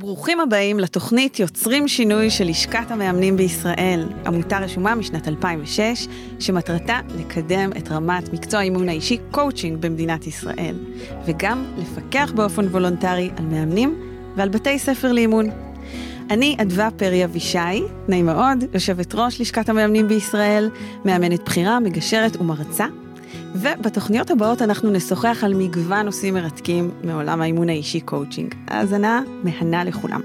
ברוכים הבאים לתוכנית יוצרים שינוי של לשכת המאמנים בישראל, עמותה רשומה משנת 2006, שמטרתה לקדם את רמת מקצוע האימון האישי קואוצ'ינג במדינת ישראל, וגם לפקח באופן וולונטרי על מאמנים ועל בתי ספר לאימון. אני אדוה פרי אבישי, נעים מאוד, יושבת ראש לשכת המאמנים בישראל, מאמנת בחירה, מגשרת ומרצה. ובתוכניות הבאות אנחנו נשוחח על מגוון נושאים מרתקים מעולם האימון האישי קואוצ'ינג. האזנה מהנה לכולם.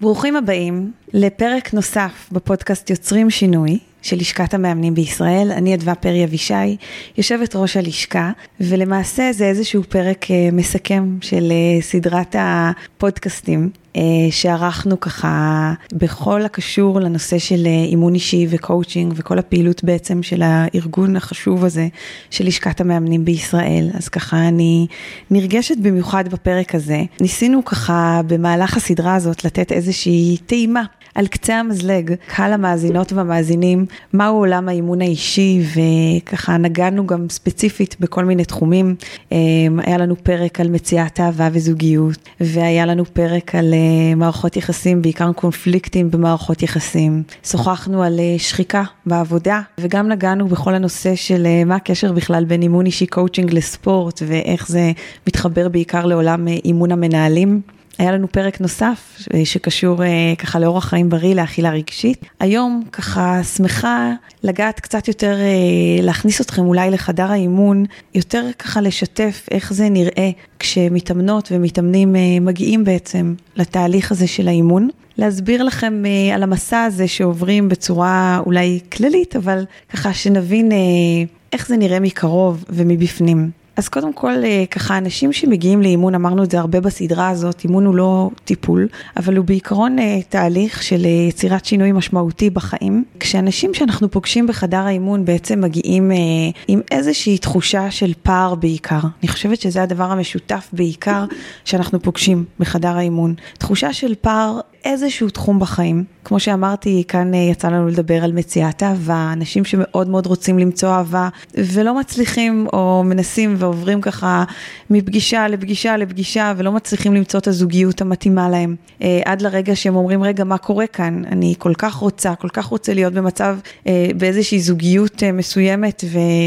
ברוכים הבאים לפרק נוסף בפודקאסט יוצרים שינוי של לשכת המאמנים בישראל. אני אדוה פרי אבישי, יושבת ראש הלשכה, ולמעשה זה איזשהו פרק אה, מסכם של אה, סדרת הפודקאסטים אה, שערכנו ככה בכל הקשור לנושא של אימון אישי וקואוצ'ינג וכל הפעילות בעצם של הארגון החשוב הזה של לשכת המאמנים בישראל. אז ככה אני נרגשת במיוחד בפרק הזה. ניסינו ככה במהלך הסדרה הזאת לתת איזושהי טעימה על קצה המזלג, קהל המאזינות והמאזינים, מהו עולם האימון האישי, וככה נגענו גם ספציפית בכל מיני תחומים. אמ, היה לנו פרק על מציאת אהבה וזוגיות, והיה לנו פרק על אה, מערכות יחסים, בעיקר קונפליקטים במערכות יחסים. שוחחנו על אה, שחיקה בעבודה, וגם נגענו בכל הנושא של אה, מה הקשר בכלל בין אימון אישי קואוצ'ינג לספורט, ואיך זה מתחבר בעיקר לעולם אימון המנהלים. היה לנו פרק נוסף אה, שקשור אה, ככה לאורח חיים בריא, לאכילה רגשית. היום ככה שמחה לגעת קצת יותר, אה, להכניס אתכם אולי לחדר האימון, יותר ככה לשתף איך זה נראה כשמתאמנות ומתאמנים מגיעים בעצם לתהליך הזה של האימון. להסביר לכם על המסע הזה שעוברים בצורה אולי כללית, אבל ככה שנבין איך זה נראה מקרוב ומבפנים. אז קודם כל, אה, ככה, אנשים שמגיעים לאימון, אמרנו את זה הרבה בסדרה הזאת, אימון הוא לא טיפול, אבל הוא בעיקרון אה, תהליך של אה, יצירת שינוי משמעותי בחיים. כשאנשים שאנחנו פוגשים בחדר האימון בעצם מגיעים עם איזושהי תחושה של פער בעיקר. אני חושבת שזה הדבר המשותף בעיקר שאנחנו פוגשים בחדר האימון. תחושה של פער איזשהו תחום בחיים. כמו שאמרתי, כאן יצא לנו לדבר על מציאת אהבה, אנשים שמאוד מאוד רוצים למצוא אהבה ולא מצליחים או מנסים ועוברים ככה מפגישה לפגישה לפגישה ולא מצליחים למצוא את הזוגיות המתאימה להם. אה, עד לרגע שהם אומרים, רגע, מה קורה כאן? אני כל כך רוצה, כל כך רוצה להיות במצב, אה, באיזושהי זוגיות מסוימת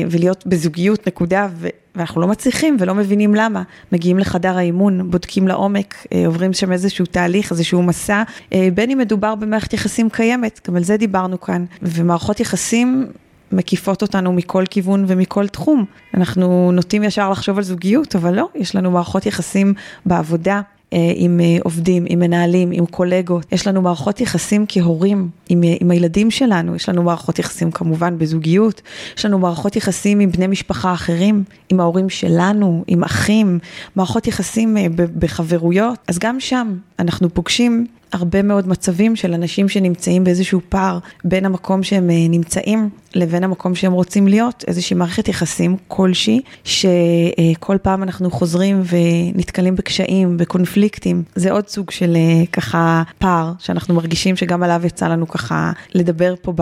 ולהיות בזוגיות, נקודה. ואנחנו לא מצליחים ולא מבינים למה. מגיעים לחדר האימון, בודקים לעומק, אה, עוברים שם איזשהו תהליך, איזשהו מסע, אה, בין אם מדובר במערכת יחסים קיימת, גם על זה דיברנו כאן, ומערכות יחסים מקיפות אותנו מכל כיוון ומכל תחום. אנחנו נוטים ישר לחשוב על זוגיות, אבל לא, יש לנו מערכות יחסים בעבודה, אה, עם אה, עובדים, עם מנהלים, עם קולגות, יש לנו מערכות יחסים כהורים עם, אה, עם הילדים שלנו, יש לנו מערכות יחסים כמובן בזוגיות, יש לנו מערכות יחסים עם בני משפחה אחרים, עם ההורים שלנו, עם אחים, מערכות יחסים בחברויות, אז גם שם אנחנו פוגשים הרבה מאוד מצבים של אנשים שנמצאים באיזשהו פער בין המקום שהם אה, נמצאים לבין המקום שהם רוצים להיות, איזושהי מערכת יחסים כלשהי, שכל פעם אנחנו חוזרים ונתקלים בקשיים, בקונפליקטים. זה עוד סוג של אה, ככה פער שאנחנו מרגישים שגם עליו יצא לנו ככה לדבר פה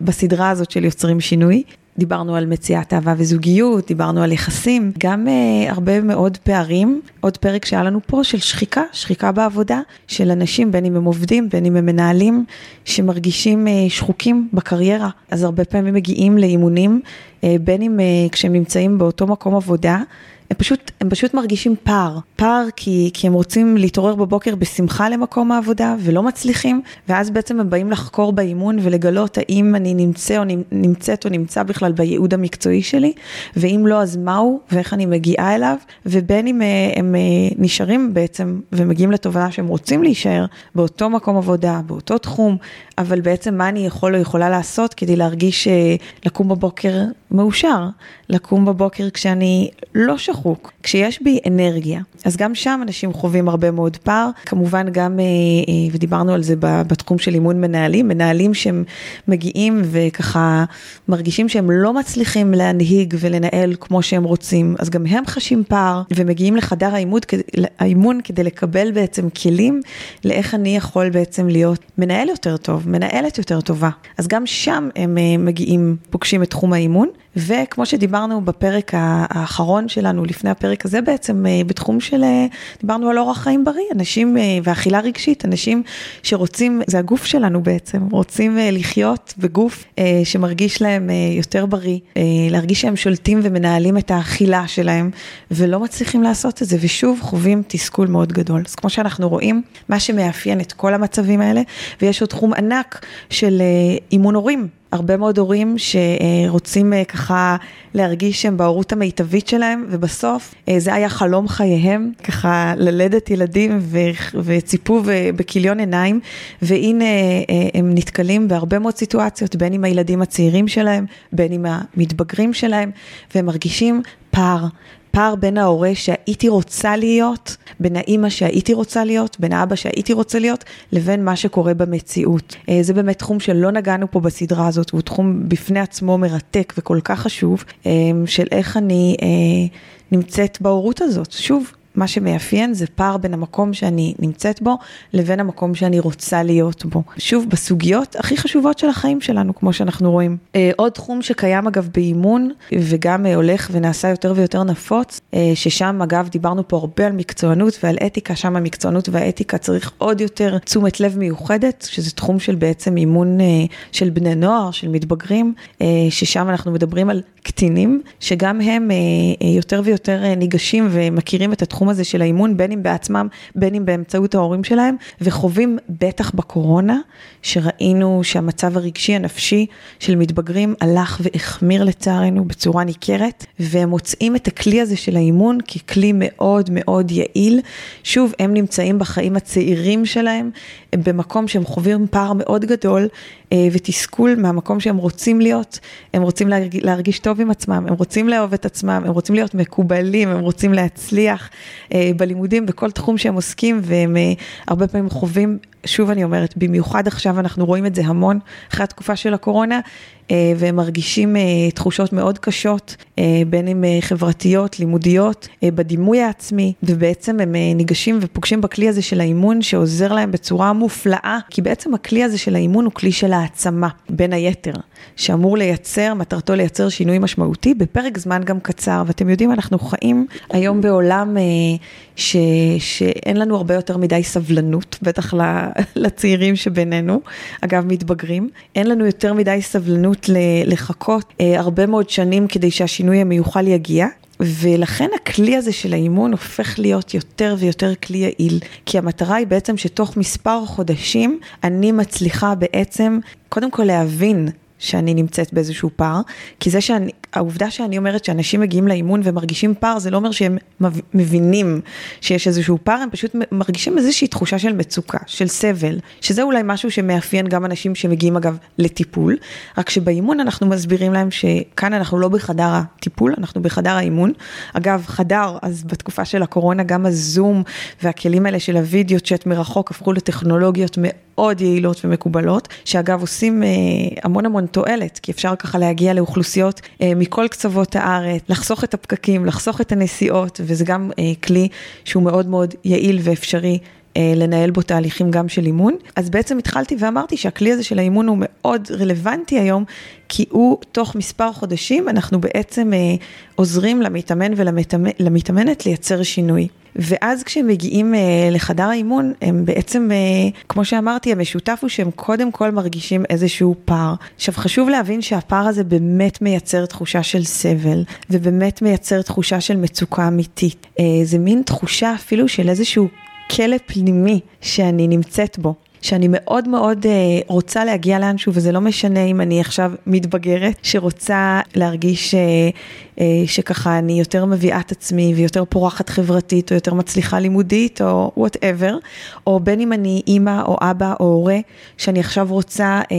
בסדרה הזאת של יוצרים שינוי. דיברנו על מציאת אהבה וזוגיות, דיברנו על יחסים, גם uh, הרבה מאוד פערים. עוד פרק שהיה לנו פה של שחיקה, שחיקה בעבודה של אנשים, בין אם הם עובדים, בין אם הם מנהלים, שמרגישים uh, שחוקים בקריירה. אז הרבה פעמים מגיעים לאימונים, uh, בין אם uh, כשהם נמצאים באותו מקום עבודה, הם פשוט, הם פשוט מרגישים פער. פער כי, כי הם רוצים להתעורר בבוקר בשמחה למקום העבודה ולא מצליחים, ואז בעצם הם באים לחקור באימון ולגלות האם אני נמצא או נמצאת או נמצא בכלל בייעוד המקצועי שלי, ואם לא אז מהו ואיך אני מגיעה אליו, ובין אם אה, הם, אה, נשארים בעצם ומגיעים לתובנה שהם רוצים להישאר באותו מקום עבודה, באותו תחום, אבל בעצם מה אני יכול או יכולה לעשות כדי להרגיש אה, לקום בבוקר מאושר, לקום בבוקר כשאני לא שחוק, כשיש בי אנרגיה. אז גם שם אנשים חווים הרבה מאוד פער, כמובן גם, אה, אה, ודיברנו על זה בתחום של אימון מנהלים, מנהלים שהם מגיעים וככה מרגישים שהם לא מצליחים להנהיג ולנהל כמו שהם רוצים, אז גם הם חשים פער ומגיעים לחדר האימון, האימון כדי לקבל בעצם כלים לאיך אני יכול בעצם להיות מנהל יותר טוב, מנהלת יותר טובה. אז גם שם הם אה, מגיעים, פוגשים את תחום האימון. וכמו שדיברנו בפרק האחרון שלנו, לפני הפרק הזה בעצם, אה, בתחום של, אה, דיברנו על אורח חיים בריא, אנשים אה, ואכילה רגשית, אנשים שרוצים, זה הגוף שלנו בעצם, רוצים לחיות בגוף שמרגיש להם יותר בריא, להרגיש שהם שולטים ומנהלים את האכילה שלהם, ולא מצליחים לעשות את זה, ושוב חווים תסכול מאוד גדול. אז כמו שאנחנו רואים, מה שמאפיין את כל המצבים האלה, ויש עוד תחום ענק של אימון הורים. הרבה מאוד הורים שרוצים אה, ככה להרגיש שהם בהורות המיטבית שלהם, ובסוף אה, זה היה חלום חייהם, ככה ללדת ילדים וציפו בכיליון עיניים, והנה אה, הם נתקלים בהרבה מאוד סיטואציות, בין עם הילדים הצעירים שלהם, בין עם המתבגרים שלהם, והם מרגישים פער, פער בין ההורה שהייתי רוצה להיות, בין האימא שהייתי רוצה להיות, בין האבא שהייתי רוצה להיות, לבין מה שקורה במציאות. אה, זה באמת תחום שלא נגענו פה בסדרה הזאת, הוא תחום בפני עצמו מרתק וכל כך חשוב, אה, של איך אני אה, נמצאת בהורות הזאת. שוב, מה שמאפיין זה פער בין המקום שאני נמצאת בו לבין המקום שאני רוצה להיות בו. שוב, בסוגיות הכי חשובות של החיים שלנו, כמו שאנחנו רואים. אה, עוד תחום שקיים אגב באימון, וגם אה, הולך ונעשה יותר ויותר נפוץ, אה, ששם אגב דיברנו פה הרבה על מקצוענות ועל אתיקה, שם המקצוענות והאתיקה צריך עוד יותר תשומת לב מיוחדת, שזה תחום של בעצם אימון של בני נוער, של מתבגרים, ששם אנחנו מדברים על קטינים, שגם הם יותר ויותר ניגשים ומכירים את התחום. הזה של האימון, בין אם בעצמם, בין אם באמצעות ההורים שלהם, וחווים בטח בקורונה, שראינו שהמצב הרגשי הנפשי של מתבגרים הלך והחמיר לצערנו בצורה ניכרת, והם מוצאים את הכלי הזה של האימון ככלי מאוד מאוד יעיל. שוב, הם נמצאים בחיים הצעירים שלהם, במקום שהם חווים פער מאוד גדול אה, ותסכול מהמקום שהם רוצים להיות, הם רוצים להרגיש, להרגיש טוב עם עצמם, הם רוצים לאהוב את עצמם, הם רוצים להיות מקובלים, הם רוצים להצליח אה, בלימודים, בכל תחום שהם עוסקים, והם אה, הרבה פעמים חווים שוב אני אומרת, במיוחד עכשיו אנחנו רואים את זה המון אחרי התקופה של הקורונה, והם מרגישים אה, תחושות מאוד קשות, אה, בין אם חברתיות, לימודיות, בדימוי העצמי, ובעצם הם ניגשים ופוגשים בכלי הזה של האימון שעוזר להם בצורה מופלאה, כי בעצם הכלי הזה של האימון הוא כלי של העצמה, בין היתר, שאמור לייצר, מטרתו לייצר שינוי משמעותי בפרק זמן גם קצר, ואתם יודעים, אנחנו חיים היום בעולם ש, שאין לנו הרבה יותר מדי סבלנות, בטח לצעירים שבינינו, אגב מתבגרים, אין לנו יותר מדי סבלנות לחכות אה, הרבה מאוד שנים כדי שהשינוי המיוחל יגיע. ולכן הכלי הזה של האימון הופך להיות יותר ויותר כלי יעיל, כי המטרה היא בעצם שתוך מספר חודשים אני מצליחה בעצם קודם כל להבין שאני נמצאת באיזשהו פער, כי זה שאני, העובדה שאני אומרת שאנשים מגיעים לאימון ומרגישים פער, זה לא אומר שהם מבינים שיש איזשהו פער, הם פשוט מרגישים איזושהי תחושה של מצוקה, של סבל, שזה אולי משהו שמאפיין גם אנשים שמגיעים אגב לטיפול, רק שבאימון אנחנו מסבירים להם שכאן אנחנו לא בחדר הטיפול, אנחנו בחדר האימון. אגב, חדר, אז בתקופה של הקורונה גם הזום והכלים האלה של הוידאו צ'אט מרחוק הפכו לטכנולוגיות מאוד יעילות ומקובלות, שאגב עושים אה, המון המון תועלת, כי אפשר ככה להגיע לאוכלוסיות אה, מכל קצוות הארץ, לחסוך את הפקקים, לחסוך את הנסיעות, וזה גם אה, כלי שהוא מאוד מאוד יעיל ואפשרי. אה, לנהל בו תהליכים גם של אימון. אז בעצם התחלתי ואמרתי שהכלי הזה של האימון הוא מאוד רלוונטי היום, כי הוא תוך מספר חודשים אנחנו בעצם אה, עוזרים למתאמן ולמתאמנת לייצר שינוי. ואז כשהם מגיעים אה, לחדר האימון, הם בעצם, אה, כמו שאמרתי, המשותף הוא שהם קודם כל מרגישים איזשהו פער. עכשיו חשוב להבין שהפער הזה באמת מייצר תחושה של סבל, ובאמת מייצר תחושה של מצוקה אמיתית. אה, זה מין תחושה אפילו של איזשהו כלא פנימי שאני נמצאת בו. שאני מאוד מאוד אה, רוצה להגיע לאנשהו, וזה לא משנה אם אני עכשיו מתבגרת, שרוצה להרגיש אה, אה, שככה אני יותר מביאה את עצמי ויותר פורחת חברתית, או יותר מצליחה לימודית, או וואטאבר, או בין אם אני אימא או אבא או הורה, שאני עכשיו רוצה אה,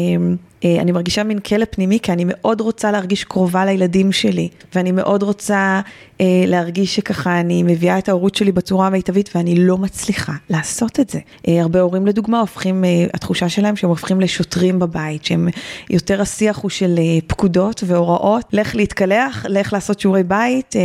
אני מרגישה מין כלא פנימי, כי אני מאוד רוצה להרגיש קרובה לילדים שלי, ואני מאוד רוצה אה, להרגיש שככה אני מביאה את ההורות שלי בצורה המיטבית, ואני לא מצליחה לעשות את זה. אה, הרבה הורים לדוגמה הופכים, אה, התחושה שלהם שהם הופכים לשוטרים בבית, שהם יותר השיח הוא של אה, פקודות והוראות, לך להתקלח, לך לעשות שיעורי בית, אה,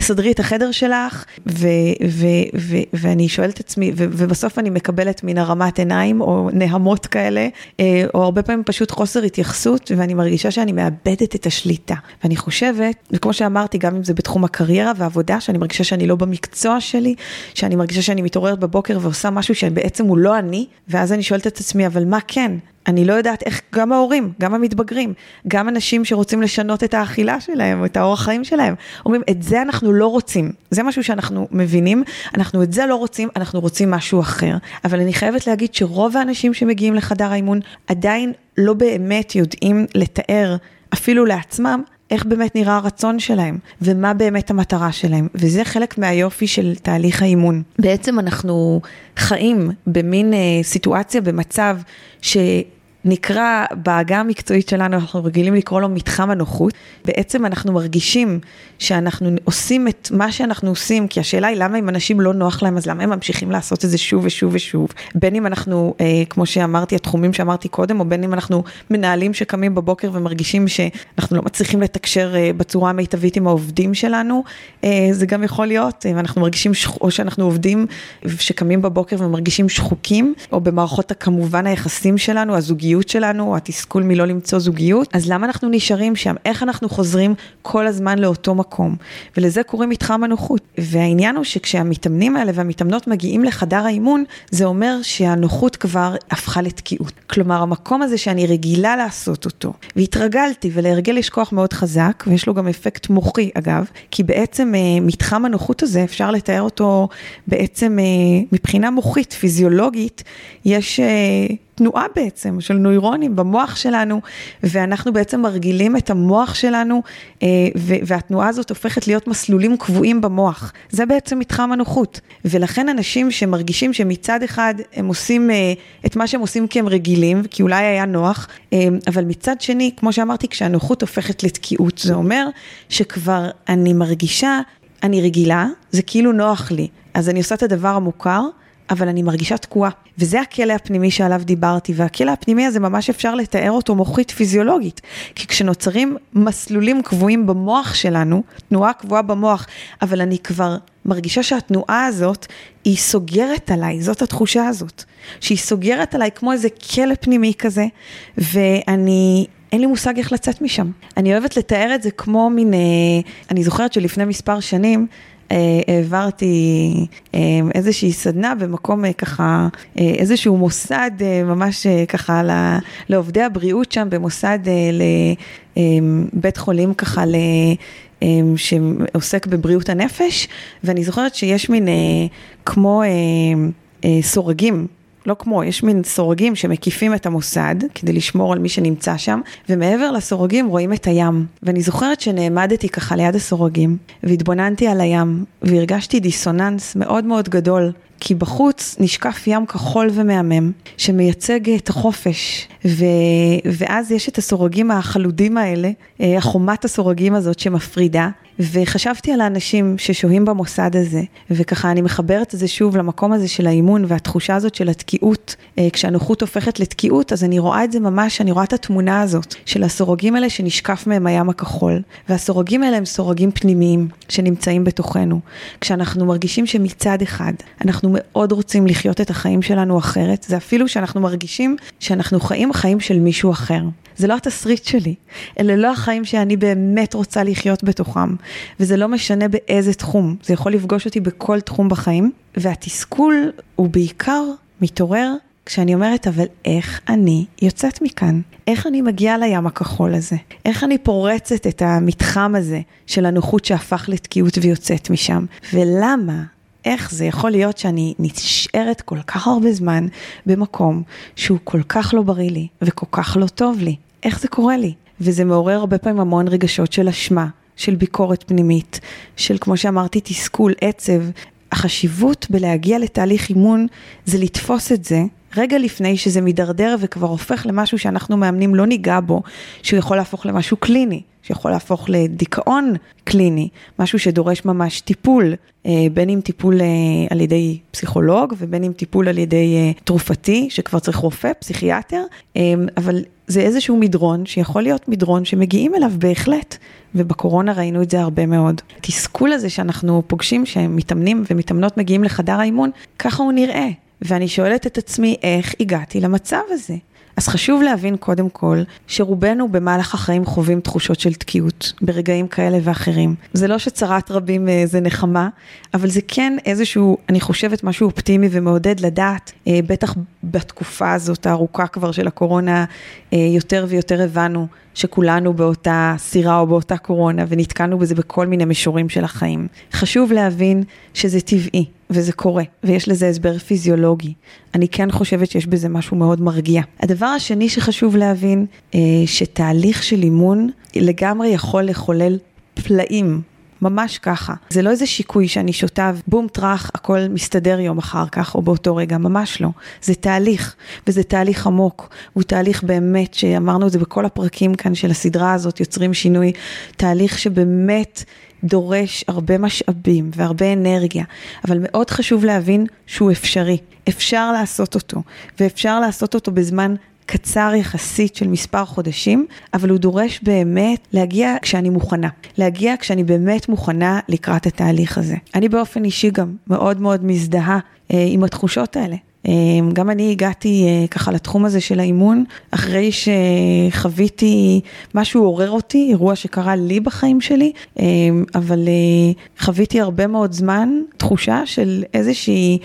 סדרי את החדר שלך, ו, ו, ו, ואני שואלת את עצמי, ובסוף אני מקבלת מן הרמת עיניים, או נהמות כאלה, אה, או הרבה פעמים פשוט חוסר חוסר התייחסות, ואני מרגישה שאני מאבדת את השליטה. ואני חושבת, וכמו שאמרתי, גם אם זה בתחום הקריירה והעבודה, שאני מרגישה שאני לא במקצוע שלי, שאני מרגישה שאני מתעוררת בבוקר ועושה משהו שבעצם הוא לא אני, ואז אני שואלת את עצמי, אבל מה כן? אני לא יודעת איך, גם ההורים, גם המתבגרים, גם אנשים שרוצים לשנות את האכילה שלהם, את האורח חיים שלהם, אומרים, את זה אנחנו לא רוצים. זה משהו שאנחנו מבינים, אנחנו את זה לא רוצים, אנחנו רוצים משהו אחר. אבל אני חייבת להגיד שרוב האנשים שמגיעים לחדר האימון עדיין לא באמת יודעים לתאר, אפילו לעצמם, איך באמת נראה הרצון שלהם, ומה באמת המטרה שלהם, וזה חלק מהיופי של תהליך האימון. בעצם אנחנו חיים במין אה, סיטואציה, במצב ש... נקרא בעגה המקצועית שלנו, אנחנו רגילים לקרוא לו מתחם הנוחות. בעצם אנחנו מרגישים שאנחנו עושים את מה שאנחנו עושים, כי השאלה היא למה אם אנשים לא נוח להם, אז למה הם ממשיכים לעשות את זה שוב ושוב ושוב. בין אם אנחנו, אה, כמו שאמרתי, התחומים שאמרתי קודם, או בין אם אנחנו מנהלים שקמים בבוקר ומרגישים שאנחנו לא מצליחים לתקשר אה, בצורה המיטבית עם העובדים שלנו, אה, זה גם יכול להיות, אה, אנחנו מרגישים, שח... או שאנחנו עובדים שקמים בבוקר ומרגישים שחוקים, או במערכות כמובן היחסים שלנו, הזוגיות. הזוגיות שלנו, התסכול מלא למצוא זוגיות, אז למה אנחנו נשארים שם? איך אנחנו חוזרים כל הזמן לאותו מקום? ולזה קוראים מתחם הנוחות. והעניין הוא שכשהמתאמנים האלה והמתאמנות מגיעים לחדר האימון, זה אומר שהנוחות כבר הפכה לתקיעות. כלומר, המקום הזה שאני רגילה לעשות אותו, והתרגלתי, ולהרגל יש כוח מאוד חזק, ויש לו גם אפקט מוחי אגב, כי בעצם אה, מתחם הנוחות הזה, אפשר לתאר אותו בעצם אה, מבחינה מוחית, פיזיולוגית, יש... תנועה בעצם של נוירונים במוח שלנו, ואנחנו בעצם מרגילים את המוח שלנו, אה, והתנועה הזאת הופכת להיות מסלולים קבועים במוח. זה בעצם מתחם הנוחות. ולכן אנשים שמרגישים שמצד אחד הם עושים אה, את מה שהם עושים כי הם רגילים, כי אולי היה נוח, אה, אבל מצד שני, כמו שאמרתי, כשהנוחות הופכת לתקיעות, זה אומר שכבר אני מרגישה, אני רגילה, זה כאילו נוח לי. אז אני עושה את הדבר המוכר, אבל אני מרגישה תקועה. וזה הכלא הפנימי שעליו דיברתי, והכלא הפנימי הזה ממש אפשר לתאר אותו מוחית פיזיולוגית. כי כשנוצרים מסלולים קבועים במוח שלנו, תנועה קבועה במוח, אבל אני כבר מרגישה שהתנועה הזאת, היא סוגרת עליי, זאת התחושה הזאת. שהיא סוגרת עליי כמו איזה כלא פנימי כזה, ואני אין לי מושג איך לצאת משם. אני אוהבת לתאר את זה כמו מין, אה, אני זוכרת שלפני מספר שנים, העברתי אה, איזושהי סדנה במקום אה, ככה, איזשהו מוסד ממש ככה לעובדי הבריאות שם, במוסד לבית חולים ככה ל... שעוסק בבריאות הנפש, ואני זוכרת שיש מין כמו סורגים לא כמו, יש מין סורגים שמקיפים את המוסד כדי לשמור על מי שנמצא שם, ומעבר לסורגים רואים את הים. ואני זוכרת שנעמדתי ככה ליד הסורגים, והתבוננתי על הים, והרגשתי דיסוננס מאוד מאוד גדול כי בחוץ נשקף ים כחול ומהמם, שמייצג את החופש, ו... ואז יש את הסורגים החלודים האלה, אה, החומת הסורגים הזאת שמפרידה, וחשבתי על האנשים ששוהים במוסד הזה, וככה אני מחברת את זה שוב למקום הזה של האימון והתחושה הזאת של התקיעות, אה, כשהנוחות הופכת לתקיעות, אז אני רואה את זה ממש, אני רואה את התמונה הזאת של הסורגים האלה שנשקף מהם הים הכחול, והסורגים האלה הם סורגים פנימיים שנמצאים בתוכנו. כשאנחנו מרגישים שמצד אחד אנחנו מאוד רוצים לחיות את החיים שלנו אחרת, זה אפילו שאנחנו מרגישים שאנחנו חיים חיים של מישהו אחר. זה לא התסריט שלי, אלה לא החיים שאני באמת רוצה לחיות בתוכם, וזה לא משנה באיזה תחום, זה יכול לפגוש אותי בכל תחום בחיים, והתסכול הוא בעיקר מתעורר כשאני אומרת, אבל איך אני יוצאת מכאן? איך אני מגיעה לים הכחול הזה? איך אני פורצת את המתחם הזה של הנוחות שהפך לתקיעות ויוצאת משם? ולמה? איך זה יכול להיות שאני נשארת כל כך הרבה זמן במקום שהוא כל כך לא בריא לי וכל כך לא טוב לי? איך זה קורה לי? וזה מעורר הרבה פעמים המון רגשות של אשמה, של ביקורת פנימית, של כמו שאמרתי, תסכול, עצב. החשיבות בלהגיע לתהליך אימון זה לתפוס את זה רגע לפני שזה מידרדר וכבר הופך למשהו שאנחנו מאמנים לא ניגע בו, שהוא יכול להפוך למשהו קליני. שיכול להפוך לדיכאון קליני, משהו שדורש ממש טיפול, אה, בין אם טיפול אה, על ידי פסיכולוג ובין אם טיפול על ידי אה, תרופתי, שכבר צריך רופא, פסיכיאטר, אבל זה איזשהו מדרון שיכול להיות מדרון שמגיעים אליו בהחלט, ובקורונה ראינו את זה הרבה מאוד. התסכול הזה שאנחנו פוגשים, שמתאמנים ומתאמנות מגיעים לחדר האימון, ככה הוא נראה. ואני שואלת את עצמי איך הגעתי למצב הזה. אז חשוב להבין קודם כל שרובנו במהלך החיים חווים תחושות של תקיעות ברגעים כאלה ואחרים. זה לא שצרת רבים זה נחמה, אבל זה כן איזשהו, אני חושבת, משהו אופטימי ומעודד לדעת, אה, בטח בתקופה הזאת הארוכה כבר של הקורונה, אה, יותר ויותר הבנו שכולנו באותה סירה או באותה קורונה ונתקענו בזה בכל מיני מישורים של החיים. חשוב להבין שזה טבעי וזה קורה ויש לזה הסבר פיזיולוגי. אני כן חושבת שיש בזה משהו מאוד מרגיע. הדבר השני שחשוב להבין, אה, שתהליך של אימון לגמרי יכול לחולל פלאים ממש ככה. זה לא איזה שיקוי שאני שותה, בום טראח, הכל מסתדר יום אחר כך או באותו רגע, ממש לא. זה תהליך, וזה תהליך עמוק. הוא תהליך באמת, שאמרנו את זה בכל הפרקים כאן של הסדרה הזאת, יוצרים שינוי, תהליך שבאמת... דורש הרבה משאבים והרבה אנרגיה, אבל מאוד חשוב להבין שהוא אפשרי. אפשר לעשות אותו, ואפשר לעשות אותו בזמן קצר יחסית של מספר חודשים, אבל הוא דורש באמת להגיע כשאני מוכנה. להגיע כשאני באמת מוכנה לקראת התהליך הזה. אני באופן אישי גם מאוד מאוד מזדהה אה, עם התחושות האלה. אה, גם אני הגעתי אה, ככה לתחום הזה של האימון, אחרי שחוויתי, משהו עורר אותי, אירוע שקרה לי בחיים שלי, אה, אבל חוויתי הרבה מאוד זמן תחושה של איזושהי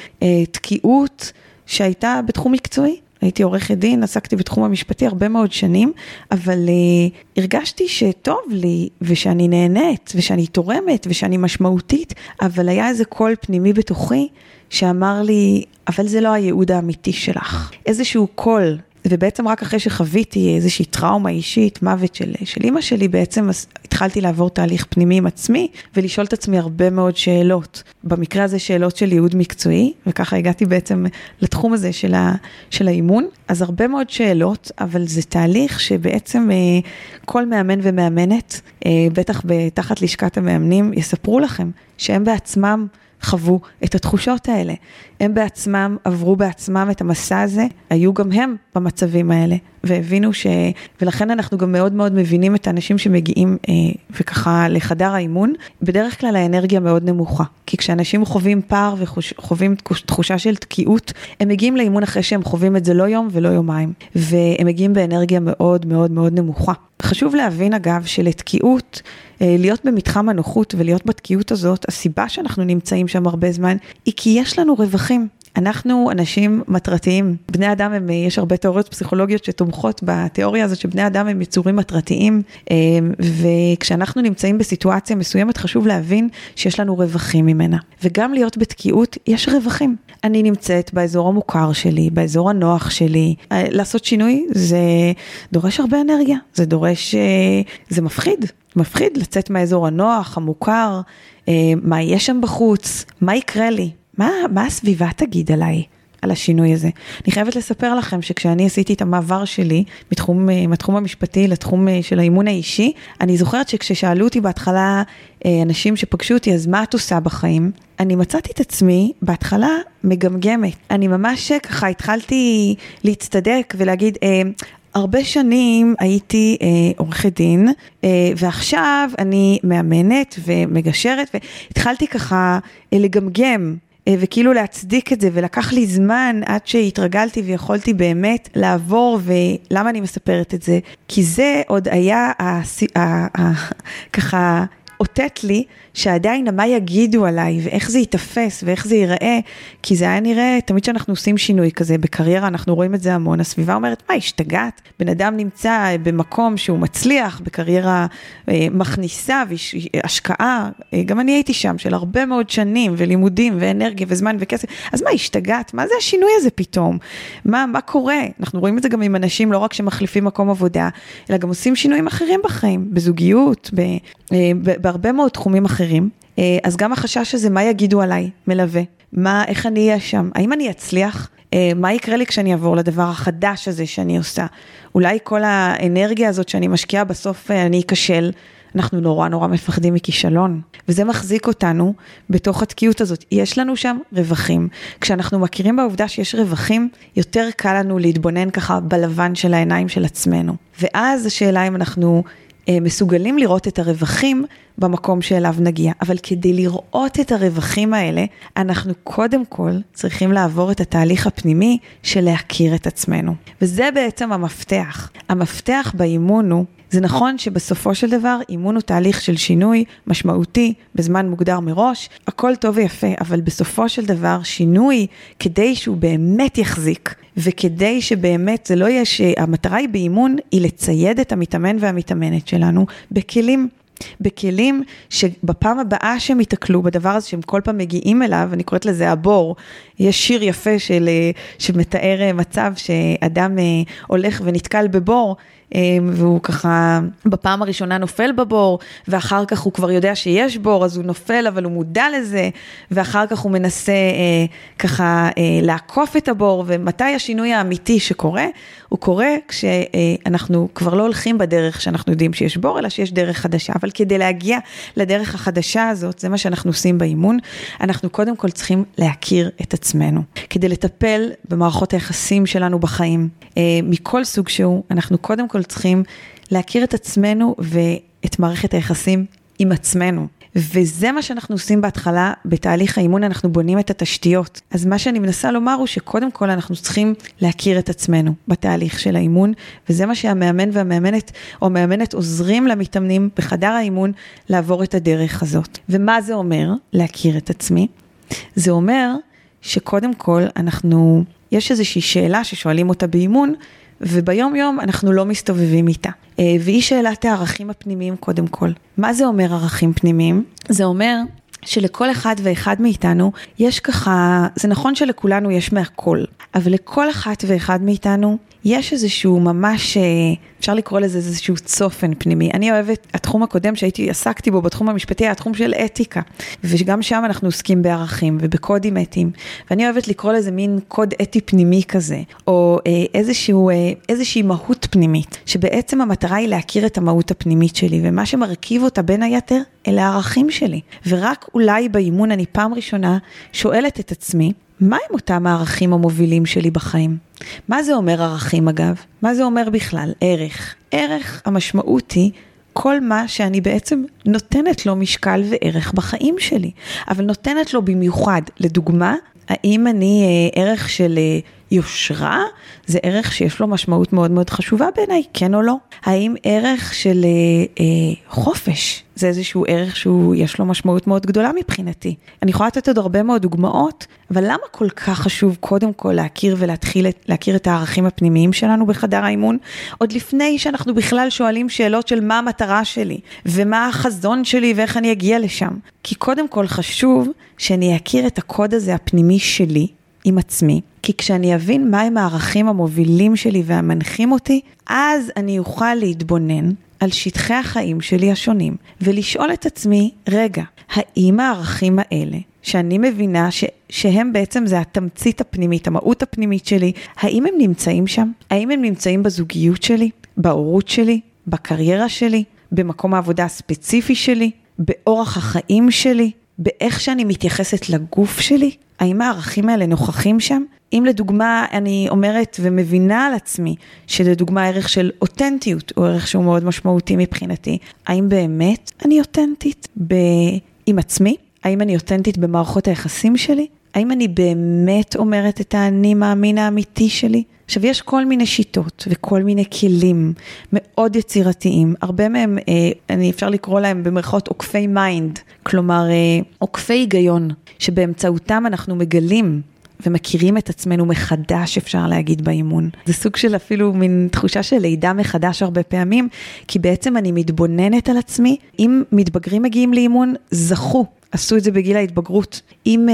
תקיעות שהייתה בתחום מקצועי. הייתי עורכת דין, עסקתי בתחום המשפטי הרבה מאוד שנים, אבל uh, הרגשתי שטוב לי, ושאני נהנית, ושאני תורמת, ושאני משמעותית, אבל היה איזה קול פנימי בתוכי שאמר לי, אבל זה לא הייעוד האמיתי שלך. איזשהו קול ובעצם רק אחרי שחוויתי איזושהי טראומה אישית, מוות של, של אימא שלי, בעצם התחלתי לעבור תהליך פנימי עם עצמי ולשאול את עצמי הרבה מאוד שאלות. במקרה הזה שאלות של ייעוד מקצועי, וככה הגעתי בעצם לתחום הזה של, ה, של האימון. אז הרבה מאוד שאלות, אבל זה תהליך שבעצם אה, כל מאמן ומאמנת, אה, בטח תחת לשכת המאמנים, יספרו לכם שהם בעצמם חוו את התחושות האלה. הם בעצמם עברו בעצמם את המסע הזה, היו גם הם במצבים האלה, והבינו ש... ולכן אנחנו גם מאוד מאוד מבינים את האנשים שמגיעים אה, וככה לחדר האימון, בדרך כלל האנרגיה מאוד נמוכה. כי כשאנשים חווים פער וחווים תחושה של תקיעות, הם מגיעים לאימון אחרי שהם חווים את זה לא יום ולא יומיים, והם מגיעים באנרגיה מאוד מאוד מאוד נמוכה. חשוב להבין אגב שלתקיעות, אה, להיות במתחם הנוחות ולהיות בתקיעות הזאת, הסיבה שאנחנו נמצאים שם הרבה זמן, היא כי יש לנו רווחים. אנחנו אנשים מטרתיים, בני אדם הם, יש הרבה תיאוריות פסיכולוגיות שתומכות בתיאוריה הזאת שבני אדם הם יצורים מטרתיים, אה, וכשאנחנו נמצאים בסיטואציה מסוימת חשוב להבין שיש לנו רווחים ממנה, וגם להיות בתקיעות יש רווחים. אני נמצאת באזור המוכר שלי, באזור הנוח שלי, אה, לעשות שינוי זה דורש הרבה אנרגיה, זה דורש, אה, זה מפחיד, מפחיד לצאת מהאזור הנוח, המוכר, מה יש שם בחוץ, מה יקרה לי, מה, מה הסביבה תגיד עליי? על השינוי הזה. אני חייבת לספר לכם שכשאני עשיתי את המעבר שלי מתחום, מהתחום המשפטי לתחום אה, של האימון האישי, אני זוכרת שכששאלו אותי בהתחלה אה, אנשים שפגשו אותי, אז מה את עושה בחיים? אני מצאתי את עצמי בהתחלה מגמגמת. אני ממש אה, ככה התחלתי להצטדק ולהגיד, הרבה שנים הייתי אה, עורכת דין, אה, ועכשיו אני מאמנת ומגשרת, והתחלתי ככה אה, לגמגם אה, וכאילו להצדיק את זה, ולקח לי זמן עד שהתרגלתי ויכולתי באמת לעבור, ולמה אני מספרת את זה? כי זה עוד היה ככה אותת לי שעדיין מה יגידו עליי ואיך זה ייתפס ואיך זה ייראה, כי זה היה נראה, תמיד כשאנחנו עושים שינוי כזה בקריירה, אנחנו רואים את זה המון, הסביבה אומרת, מה, השתגעת? בן אדם נמצא במקום שהוא מצליח, בקריירה אה, מכניסה והשקעה, אה, גם אני הייתי שם, של הרבה מאוד שנים ולימודים ואנרגיה וזמן וכסף, אז מה, השתגעת? מה זה השינוי הזה פתאום? מה, מה קורה? אנחנו רואים את זה גם עם אנשים, לא רק שמחליפים מקום עבודה, אלא גם עושים שינויים אחרים בחיים, בזוגיות, ב, אה, בהרבה מאוד תחומים אחרים. אה, אז גם החשש הזה, מה יגידו עליי, מלווה? מה, איך אני אהיה שם? האם אני אצליח? אה, מה יקרה לי כשאני אעבור לדבר החדש הזה שאני עושה? אולי כל האנרגיה הזאת שאני משקיעה, בסוף אני אכשל. אנחנו נורא נורא מפחדים מכישלון, וזה מחזיק אותנו בתוך התקיעות הזאת. יש לנו שם רווחים. כשאנחנו מכירים בעובדה שיש רווחים, יותר קל לנו להתבונן ככה בלבן של העיניים של עצמנו. ואז השאלה אם אנחנו אה, מסוגלים לראות את הרווחים במקום שאליו נגיע. אבל כדי לראות את הרווחים האלה, אנחנו קודם כל צריכים לעבור את התהליך הפנימי של להכיר את עצמנו. וזה בעצם המפתח. המפתח באימון הוא זה נכון שבסופו של דבר אימון הוא תהליך של שינוי משמעותי בזמן מוגדר מראש, הכל טוב ויפה, אבל בסופו של דבר שינוי כדי שהוא באמת יחזיק, וכדי שבאמת זה לא יהיה שהמטרה היא באימון היא לצייד את המתאמן והמתאמנת שלנו בכלים בכלים שבפעם הבאה שהם ייתקלו בדבר הזה שהם כל פעם מגיעים אליו, אני קוראת לזה הבור, יש שיר יפה של, שמתאר מצב שאדם אה, הולך ונתקל בבור, והוא ככה בפעם הראשונה נופל בבור, ואחר כך הוא כבר יודע שיש בור, אז הוא נופל, אבל הוא מודע לזה, ואחר כך הוא מנסה אה, ככה אה, לעקוף את הבור, ומתי השינוי האמיתי שקורה? הוא קורה כשאנחנו כבר לא הולכים בדרך שאנחנו יודעים שיש בור, אלא שיש דרך חדשה. אבל כדי להגיע לדרך החדשה הזאת, זה מה שאנחנו עושים באימון, אנחנו קודם כל צריכים להכיר את עצמנו. כדי לטפל במערכות היחסים שלנו בחיים, אה, מכל סוג שהוא, אנחנו קודם כל צריכים להכיר את עצמנו ואת מערכת היחסים עם עצמנו. וזה מה שאנחנו עושים בהתחלה, בתהליך האימון אנחנו בונים את התשתיות. אז מה שאני מנסה לומר הוא שקודם כל אנחנו צריכים להכיר את עצמנו בתהליך של האימון, וזה מה שהמאמן והמאמנת או המאמנת עוזרים למתאמנים בחדר האימון לעבור את הדרך הזאת. ומה זה אומר להכיר את עצמי? זה אומר שקודם כל אנחנו, יש איזושהי שאלה ששואלים אותה באימון, וביום יום אנחנו לא מסתובבים איתה. אה, והיא שאלת הערכים הפנימיים קודם כל. מה זה אומר ערכים פנימיים? זה אומר שלכל אחד ואחד מאיתנו יש ככה, זה נכון שלכולנו יש מהכל, אבל לכל אחת ואחד מאיתנו יש איזשהו ממש, אה, אפשר לקרוא לזה איזשהו צופן פנימי. אני אוהבת, התחום הקודם שהייתי, עסקתי בו בתחום המשפטי, התחום של אתיקה, וגם שם אנחנו עוסקים בערכים ובקודים אתיים, ואני אוהבת לקרוא לזה מין קוד אתי פנימי כזה, או אה, איזשהו, אה, איזושהי מהות פנימית, שבעצם המטרה היא להכיר את המהות הפנימית שלי, ומה שמרכיב אותה בין היתר, אלה הערכים שלי. ורק אולי באימון אני פעם ראשונה שואלת את עצמי, מהם אותם הערכים המובילים שלי בחיים? מה זה אומר ערכים אגב? מה זה אומר בכלל? ערך. ערך, המשמעות היא כל מה שאני בעצם נותנת לו משקל וערך בחיים שלי, אבל נותנת לו במיוחד. לדוגמה, האם אני אה, ערך של אה, יושרה? זה ערך שיש לו משמעות מאוד מאוד חשובה בעיניי, כן או לא? האם ערך של אה, אה, חופש, זה איזשהו ערך שהוא, יש לו משמעות מאוד גדולה מבחינתי. אני יכולה לתת עוד הרבה מאוד דוגמאות, אבל למה כל כך חשוב קודם כל להכיר ולהתחיל להכיר את הערכים הפנימיים שלנו בחדר האימון, עוד לפני שאנחנו בכלל שואלים שאלות של מה המטרה שלי, ומה החזון שלי ואיך אני אגיע לשם. כי קודם כל חשוב שאני אכיר את הקוד הזה הפנימי שלי, עם עצמי, כי כשאני אבין מהם הערכים המובילים שלי והמנחים אותי, אז אני אוכל להתבונן על שטחי החיים שלי השונים, ולשאול את עצמי, רגע, האם הערכים האלה, שאני מבינה ש, שהם בעצם זה התמצית הפנימית, המהות הפנימית שלי, האם הם נמצאים שם? האם הם נמצאים בזוגיות שלי? בהורות שלי? בקריירה שלי? במקום העבודה הספציפי שלי? באורח החיים שלי? באיך שאני מתייחסת לגוף שלי? האם הערכים האלה נוכחים שם? אם לדוגמה אני אומרת ומבינה על עצמי שלדוגמה ערך של אותנטיות הוא ערך שהוא מאוד משמעותי מבחינתי, האם באמת אני אותנטית ב... עם עצמי? האם אני אותנטית במערכות היחסים שלי? האם אני באמת אומרת את האני מאמין האמיתי שלי? עכשיו, יש כל מיני שיטות וכל מיני כלים מאוד יצירתיים, הרבה מהם, אה, אני אפשר לקרוא להם במרכאות עוקפי mind, כלומר אה, עוקפי היגיון, שבאמצעותם אנחנו מגלים ומכירים את עצמנו מחדש, אפשר להגיד, באימון. זה סוג של אפילו מין תחושה של לידה מחדש הרבה פעמים, כי בעצם אני מתבוננת על עצמי. אם מתבגרים מגיעים לאימון, זכו עשו את זה בגיל ההתבגרות. אם אה,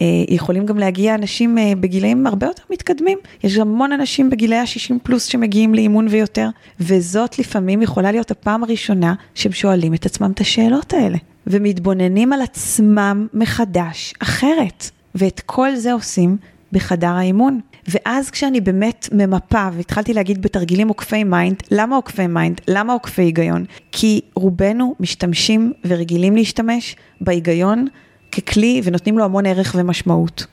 אה, יכולים גם להגיע אנשים אה, בגילאים הרבה יותר מתקדמים, יש המון אנשים בגילי ה-60 פלוס שמגיעים לאימון ויותר, וזאת לפעמים יכולה להיות הפעם הראשונה שהם שואלים את עצמם את השאלות האלה, ומתבוננים על עצמם מחדש אחרת. ואת כל זה עושים בחדר האימון. ואז כשאני באמת ממפה, והתחלתי להגיד בתרגילים עוקפי mind, למה עוקפי mind? למה עוקפי היגיון? כי רובנו משתמשים ורגילים להשתמש בהיגיון ככלי ונותנים לו המון ערך ומשמעות.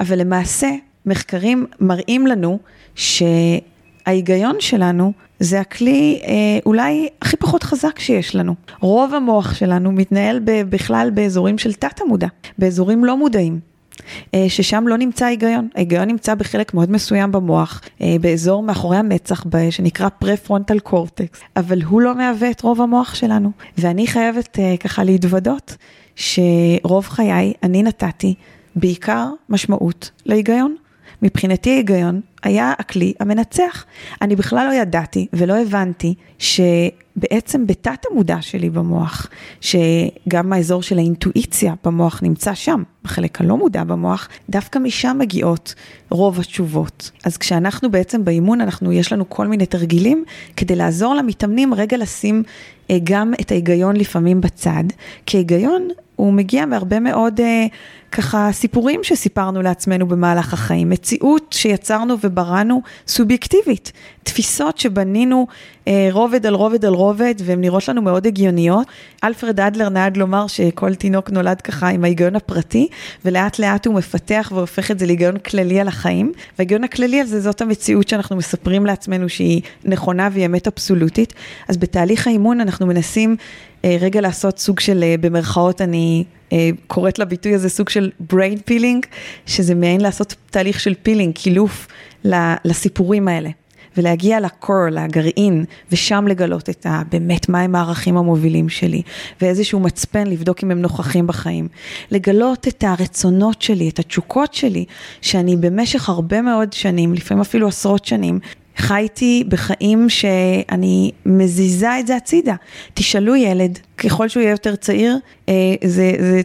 אבל למעשה, מחקרים מראים לנו שההיגיון ההיגיון שלנו זה הכלי אה, אולי הכי פחות חזק שיש לנו. רוב המוח שלנו מתנהל בכלל באזורים של תת המודע, באזורים לא מודעים. אה, ששם לא נמצא היגיון. ההיגיון נמצא בחלק מאוד מסוים במוח, אה, באזור מאחורי המצח, שנקרא פרה-פרונטל קורטקס, אבל הוא לא מהווה את רוב המוח שלנו. ואני חייבת אה, ככה להתוודות שרוב חיי אני נתתי בעיקר משמעות להיגיון. מבחינתי ההיגיון היה הכלי המנצח. אני בכלל לא ידעתי ולא הבנתי שבעצם בתת המודע שלי במוח, שגם האזור של האינטואיציה במוח נמצא שם, בחלק הלא מודע במוח, דווקא משם מגיעות רוב התשובות. אז כשאנחנו בעצם באימון, אנחנו, יש לנו כל מיני תרגילים כדי לעזור למתאמנים רגע לשים אה, גם את ההיגיון לפעמים בצד, כי היגיון הוא מגיע מהרבה מאוד אה, ככה סיפורים שסיפרנו לעצמנו במהלך החיים, מציאות שיצרנו ובראנו סובייקטיבית, תפיסות שבנינו רובד על רובד על רובד והן נראות לנו מאוד הגיוניות. אלפרד אדלר נהג לומר שכל תינוק נולד ככה עם ההיגיון הפרטי ולאט לאט הוא מפתח והופך את זה להיגיון כללי על החיים וההיגיון הכללי הזה זאת המציאות שאנחנו מספרים לעצמנו שהיא נכונה והיא אמת אבסולוטית. אז בתהליך האימון אנחנו מנסים אה, רגע לעשות סוג של, אה, במרכאות אני אה, קוראת לביטוי הזה סוג של brain peeling, שזה מעין לעשות תהליך של פילינג, קילוף לסיפורים האלה. ולהגיע לקור, לגרעין, ושם לגלות את ה... באמת מהם הערכים המובילים שלי, ואיזשהו מצפן לבדוק אם הם נוכחים בחיים. לגלות את הרצונות שלי, את התשוקות שלי, שאני במשך הרבה מאוד שנים, לפעמים אפילו עשרות שנים, חייתי בחיים שאני מזיזה את זה הצידה. תשאלו ילד, ככל שהוא יהיה יותר צעיר, אה, זה, זה,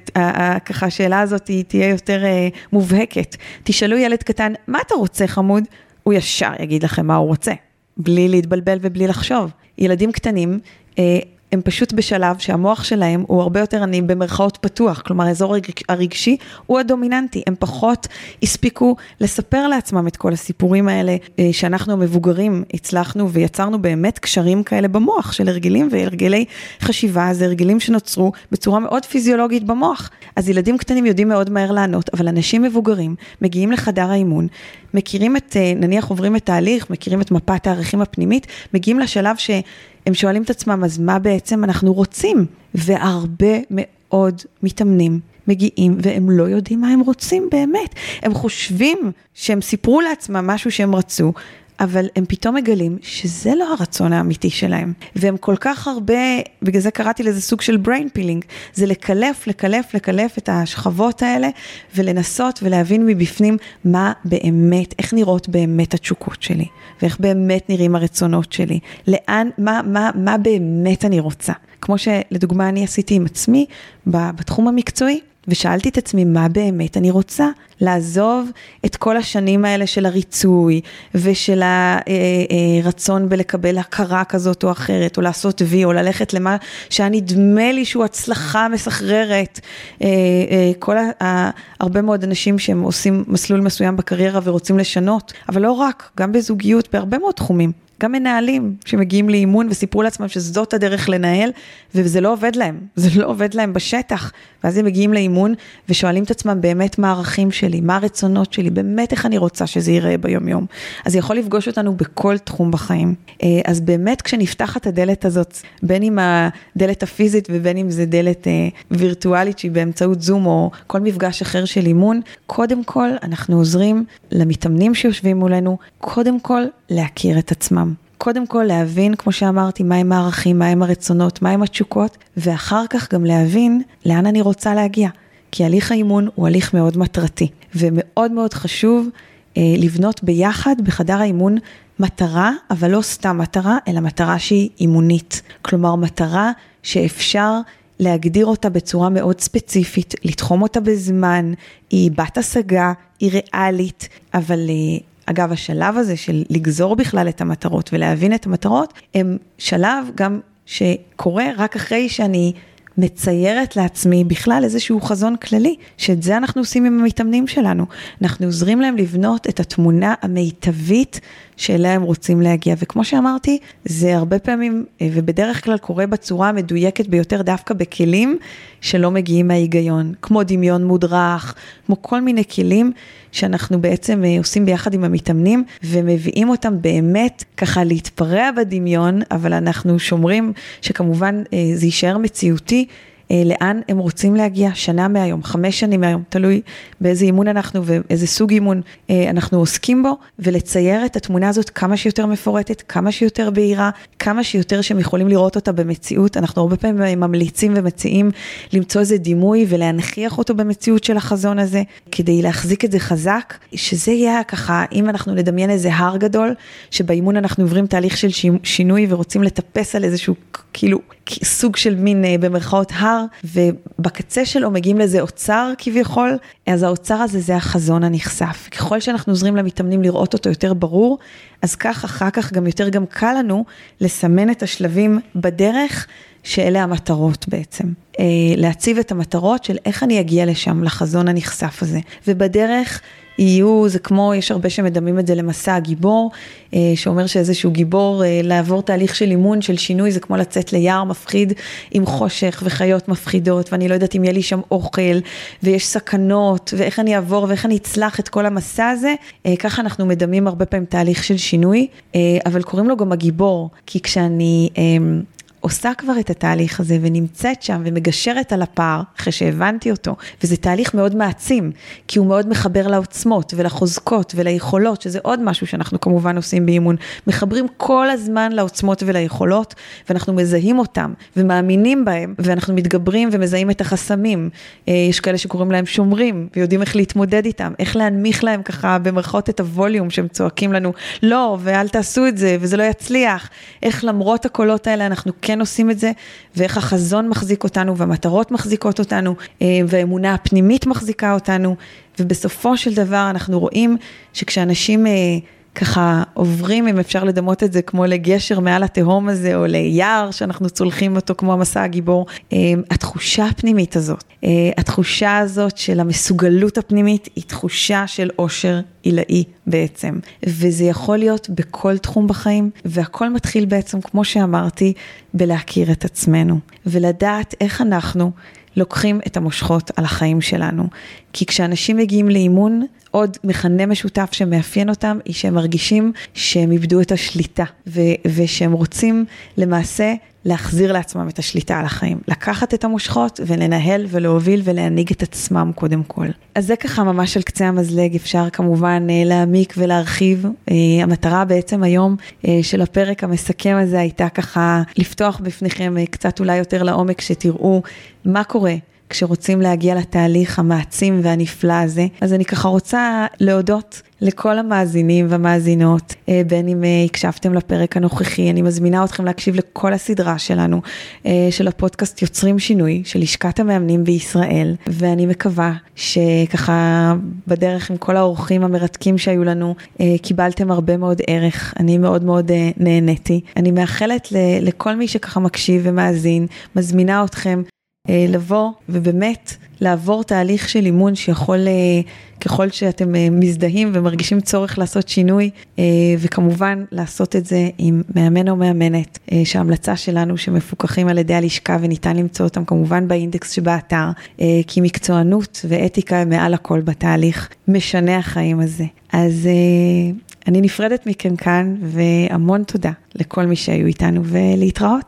ככה השאלה הזאת תהיה יותר אה, מובהקת. תשאלו ילד קטן, מה אתה רוצה חמוד? הוא ישר יגיד לכם מה הוא רוצה, בלי להתבלבל ובלי לחשוב. ילדים קטנים, אה, הם פשוט בשלב שהמוח שלהם הוא הרבה יותר, אני במרכאות פתוח, כלומר האזור הרגשי הוא הדומיננטי, הם פחות הספיקו לספר לעצמם את כל הסיפורים האלה אה, שאנחנו המבוגרים הצלחנו ויצרנו באמת קשרים כאלה במוח של הרגלים והרגלי חשיבה, זה הרגלים שנוצרו בצורה מאוד פיזיולוגית במוח. אז ילדים קטנים יודעים מאוד מהר לענות, אבל אנשים מבוגרים מגיעים לחדר האימון, מכירים את, אה, נניח עוברים את ההליך, מכירים את מפת הערכים הפנימית, מגיעים לשלב ש... הם שואלים את עצמם, אז מה בעצם אנחנו רוצים? והרבה מאוד מתאמנים מגיעים והם לא יודעים מה הם רוצים באמת. הם חושבים שהם סיפרו לעצמם משהו שהם רצו, אבל הם פתאום מגלים שזה לא הרצון האמיתי שלהם. והם כל כך הרבה, בגלל זה קראתי לזה סוג של brain peeling, זה לקלף, לקלף, לקלף את השכבות האלה, ולנסות ולהבין מבפנים מה באמת, איך נראות באמת התשוקות שלי, ואיך באמת נראים הרצונות שלי, לאן, מה, מה, מה באמת אני רוצה. כמו שלדוגמה אני עשיתי עם עצמי בתחום המקצועי. ושאלתי את עצמי מה באמת אני רוצה, לעזוב את כל השנים האלה של הריצוי ושל הרצון אה, אה, בלקבל הכרה כזאת או אחרת, או לעשות וי, או ללכת למה שהיה נדמה לי שהוא הצלחה מסחררת. אה, כל ה... הרבה מאוד אנשים שהם עושים מסלול מסוים בקריירה ורוצים לשנות, אבל לא רק, גם בזוגיות, בהרבה מאוד תחומים. גם מנהלים שמגיעים לאימון וסיפרו לעצמם שזאת הדרך לנהל, וזה לא עובד להם, זה לא עובד להם בשטח. ואז הם מגיעים לאימון ושואלים את עצמם באמת מה הערכים שלי, מה הרצונות שלי, באמת איך אני רוצה שזה ייראה ביום יום. אז זה יכול לפגוש אותנו בכל תחום בחיים. אה, אז באמת כשנפתחת הדלת הזאת, בין אם הדלת הפיזית ובין אם זה דלת אה, וירטואלית שהיא באמצעות זום או כל מפגש אחר של אימון, קודם כל אנחנו עוזרים למתאמנים שיושבים מולנו, קודם כל להכיר את עצמם. קודם כל להבין, כמו שאמרתי, מהם הערכים, מהם הרצונות, מהם התשוקות, ואחר כך גם להבין לאן אני רוצה להגיע. כי הליך האימון הוא הליך מאוד מטרתי, ומאוד מאוד חשוב אה, לבנות ביחד בחדר האימון מטרה, אבל לא סתם מטרה, אלא מטרה שהיא אימונית. כלומר, מטרה שאפשר להגדיר אותה בצורה מאוד ספציפית, לתחום אותה בזמן, היא בת השגה, היא ריאלית, אבל אה, אגב, השלב הזה של לגזור בכלל את המטרות ולהבין את המטרות, הם שלב גם שקורה רק אחרי שאני מציירת לעצמי בכלל איזשהו חזון כללי, שאת זה אנחנו עושים עם המתאמנים שלנו. אנחנו עוזרים להם לבנות את התמונה המיטבית שאליה הם רוצים להגיע. וכמו שאמרתי, זה הרבה פעמים אה, ובדרך כלל קורה בצורה המדויקת ביותר דווקא בכלים שלא מגיעים מההיגיון, כמו דמיון מודרך, כמו כל מיני כלים שאנחנו בעצם אה, עושים ביחד עם המתאמנים ומביאים אותם באמת ככה להתפרע בדמיון, אבל אנחנו שומרים שכמובן אה, זה יישאר מציאותי. אה, לאן הם רוצים להגיע שנה מהיום, חמש שנים מהיום, תלוי באיזה אימון אנחנו ואיזה סוג אימון אה, אנחנו עוסקים בו, ולצייר את התמונה הזאת כמה שיותר מפורטת, כמה שיותר בהירה, כמה שיותר שהם יכולים לראות אותה במציאות. אנחנו הרבה פעמים ממליצים ומציעים למצוא איזה דימוי ולהנכיח אותו במציאות של החזון הזה, כדי להחזיק את זה חזק, שזה יהיה ככה, אם אנחנו נדמיין איזה הר גדול, שבאימון אנחנו עוברים תהליך של שינוי ורוצים לטפס על איזשהו כאילו סוג של מין אה, במרכאות הר, ובקצה שלו מגיעים לזה אוצר כביכול, אז האוצר הזה זה החזון הנכסף. ככל שאנחנו עוזרים למתאמנים לראות אותו יותר ברור, אז כך אחר כך גם יותר גם קל לנו לסמן את השלבים בדרך. שאלה המטרות בעצם. אה, להציב את המטרות של איך אני אגיע לשם, לחזון הנכסף הזה. ובדרך יהיו, זה כמו, יש הרבה שמדמים את זה למסע הגיבור, אה, שאומר שאיזשהו גיבור, אה, לעבור תהליך של אימון, של שינוי, זה כמו לצאת ליער מפחיד עם חושך וחיות מפחידות, ואני לא יודעת אם יהיה לי שם אוכל, ויש סכנות, ואיך אני אעבור ואיך אני אצלח את כל המסע הזה. אה, ככה אנחנו מדמים הרבה פעמים תהליך של שינוי, אבל קוראים לו גם הגיבור, כי כשאני... עושה כבר את התהליך הזה ונמצאת שם ומגשרת על הפער אחרי שהבנתי אותו, וזה תהליך מאוד מעצים, כי הוא מאוד מחבר לעוצמות ולחוזקות וליכולות, שזה עוד משהו שאנחנו כמובן עושים באימון, מחברים כל הזמן לעוצמות וליכולות, ואנחנו מזהים אותם ומאמינים בהם, ואנחנו מתגברים ומזהים את החסמים. אה, יש כאלה שקוראים להם שומרים, ויודעים איך להתמודד איתם, איך להנמיך להם ככה במרכאות את הווליום שהם צועקים לנו, לא, ואל תעשו את זה, וזה לא יצליח. איך למרות הקולות האלה אנחנו כן כן עושים את זה, ואיך החזון מחזיק אותנו, והמטרות מחזיקות אותנו, אה, והאמונה הפנימית מחזיקה אותנו, ובסופו של דבר אנחנו רואים שכשאנשים... ככה עוברים, אם אפשר לדמות את זה כמו לגשר מעל התהום הזה, או ליער שאנחנו צולחים אותו כמו המסע הגיבור. אה, התחושה הפנימית הזאת, אה, התחושה הזאת של המסוגלות הפנימית, היא תחושה של עושר עילאי בעצם. וזה יכול להיות בכל תחום בחיים, והכל מתחיל בעצם, כמו שאמרתי, בלהכיר את עצמנו, ולדעת איך אנחנו לוקחים את המושכות על החיים שלנו. כי כשאנשים מגיעים לאימון, עוד מכנה משותף שמאפיין אותם, היא שהם מרגישים שהם איבדו את השליטה, ו- ושהם רוצים למעשה להחזיר לעצמם את השליטה על החיים, לקחת את המושכות ולנהל ולהוביל ולהנהיג את עצמם קודם כל. אז זה ככה ממש על קצה המזלג, אפשר כמובן אה, להעמיק ולהרחיב. אה, המטרה בעצם היום אה, של הפרק המסכם הזה הייתה ככה לפתוח בפניכם קצת אולי יותר לעומק, שתראו מה קורה. כשרוצים להגיע לתהליך המעצים והנפלא הזה. אז אני ככה רוצה להודות לכל המאזינים והמאזינות, אה, בין אם אה, הקשבתם לפרק הנוכחי, אני מזמינה אתכם להקשיב לכל הסדרה שלנו, אה, של הפודקאסט יוצרים שינוי, של לשכת המאמנים בישראל, ואני מקווה שככה בדרך עם כל האורחים המרתקים שהיו לנו, קיבלתם הרבה מאוד ערך, אני מאוד מאוד נהניתי. אני מאחלת לכל מי שככה מקשיב ומאזין, מזמינה אתכם לבוא ובאמת לעבור תהליך של אימון שיכול, אה, ככל שאתם אה, מזדהים ומרגישים צורך לעשות שינוי, וכמובן לעשות את זה עם מאמן או מאמנת, שההמלצה שלנו שמפוקחים על ידי הלשכה וניתן למצוא אותם כמובן באינדקס שבאתר, כי מקצוענות ואתיקה מעל הכל בתהליך משנה החיים הזה. אז אני נפרדת מכם כאן, והמון תודה לכל מי שהיו איתנו ולהתראות.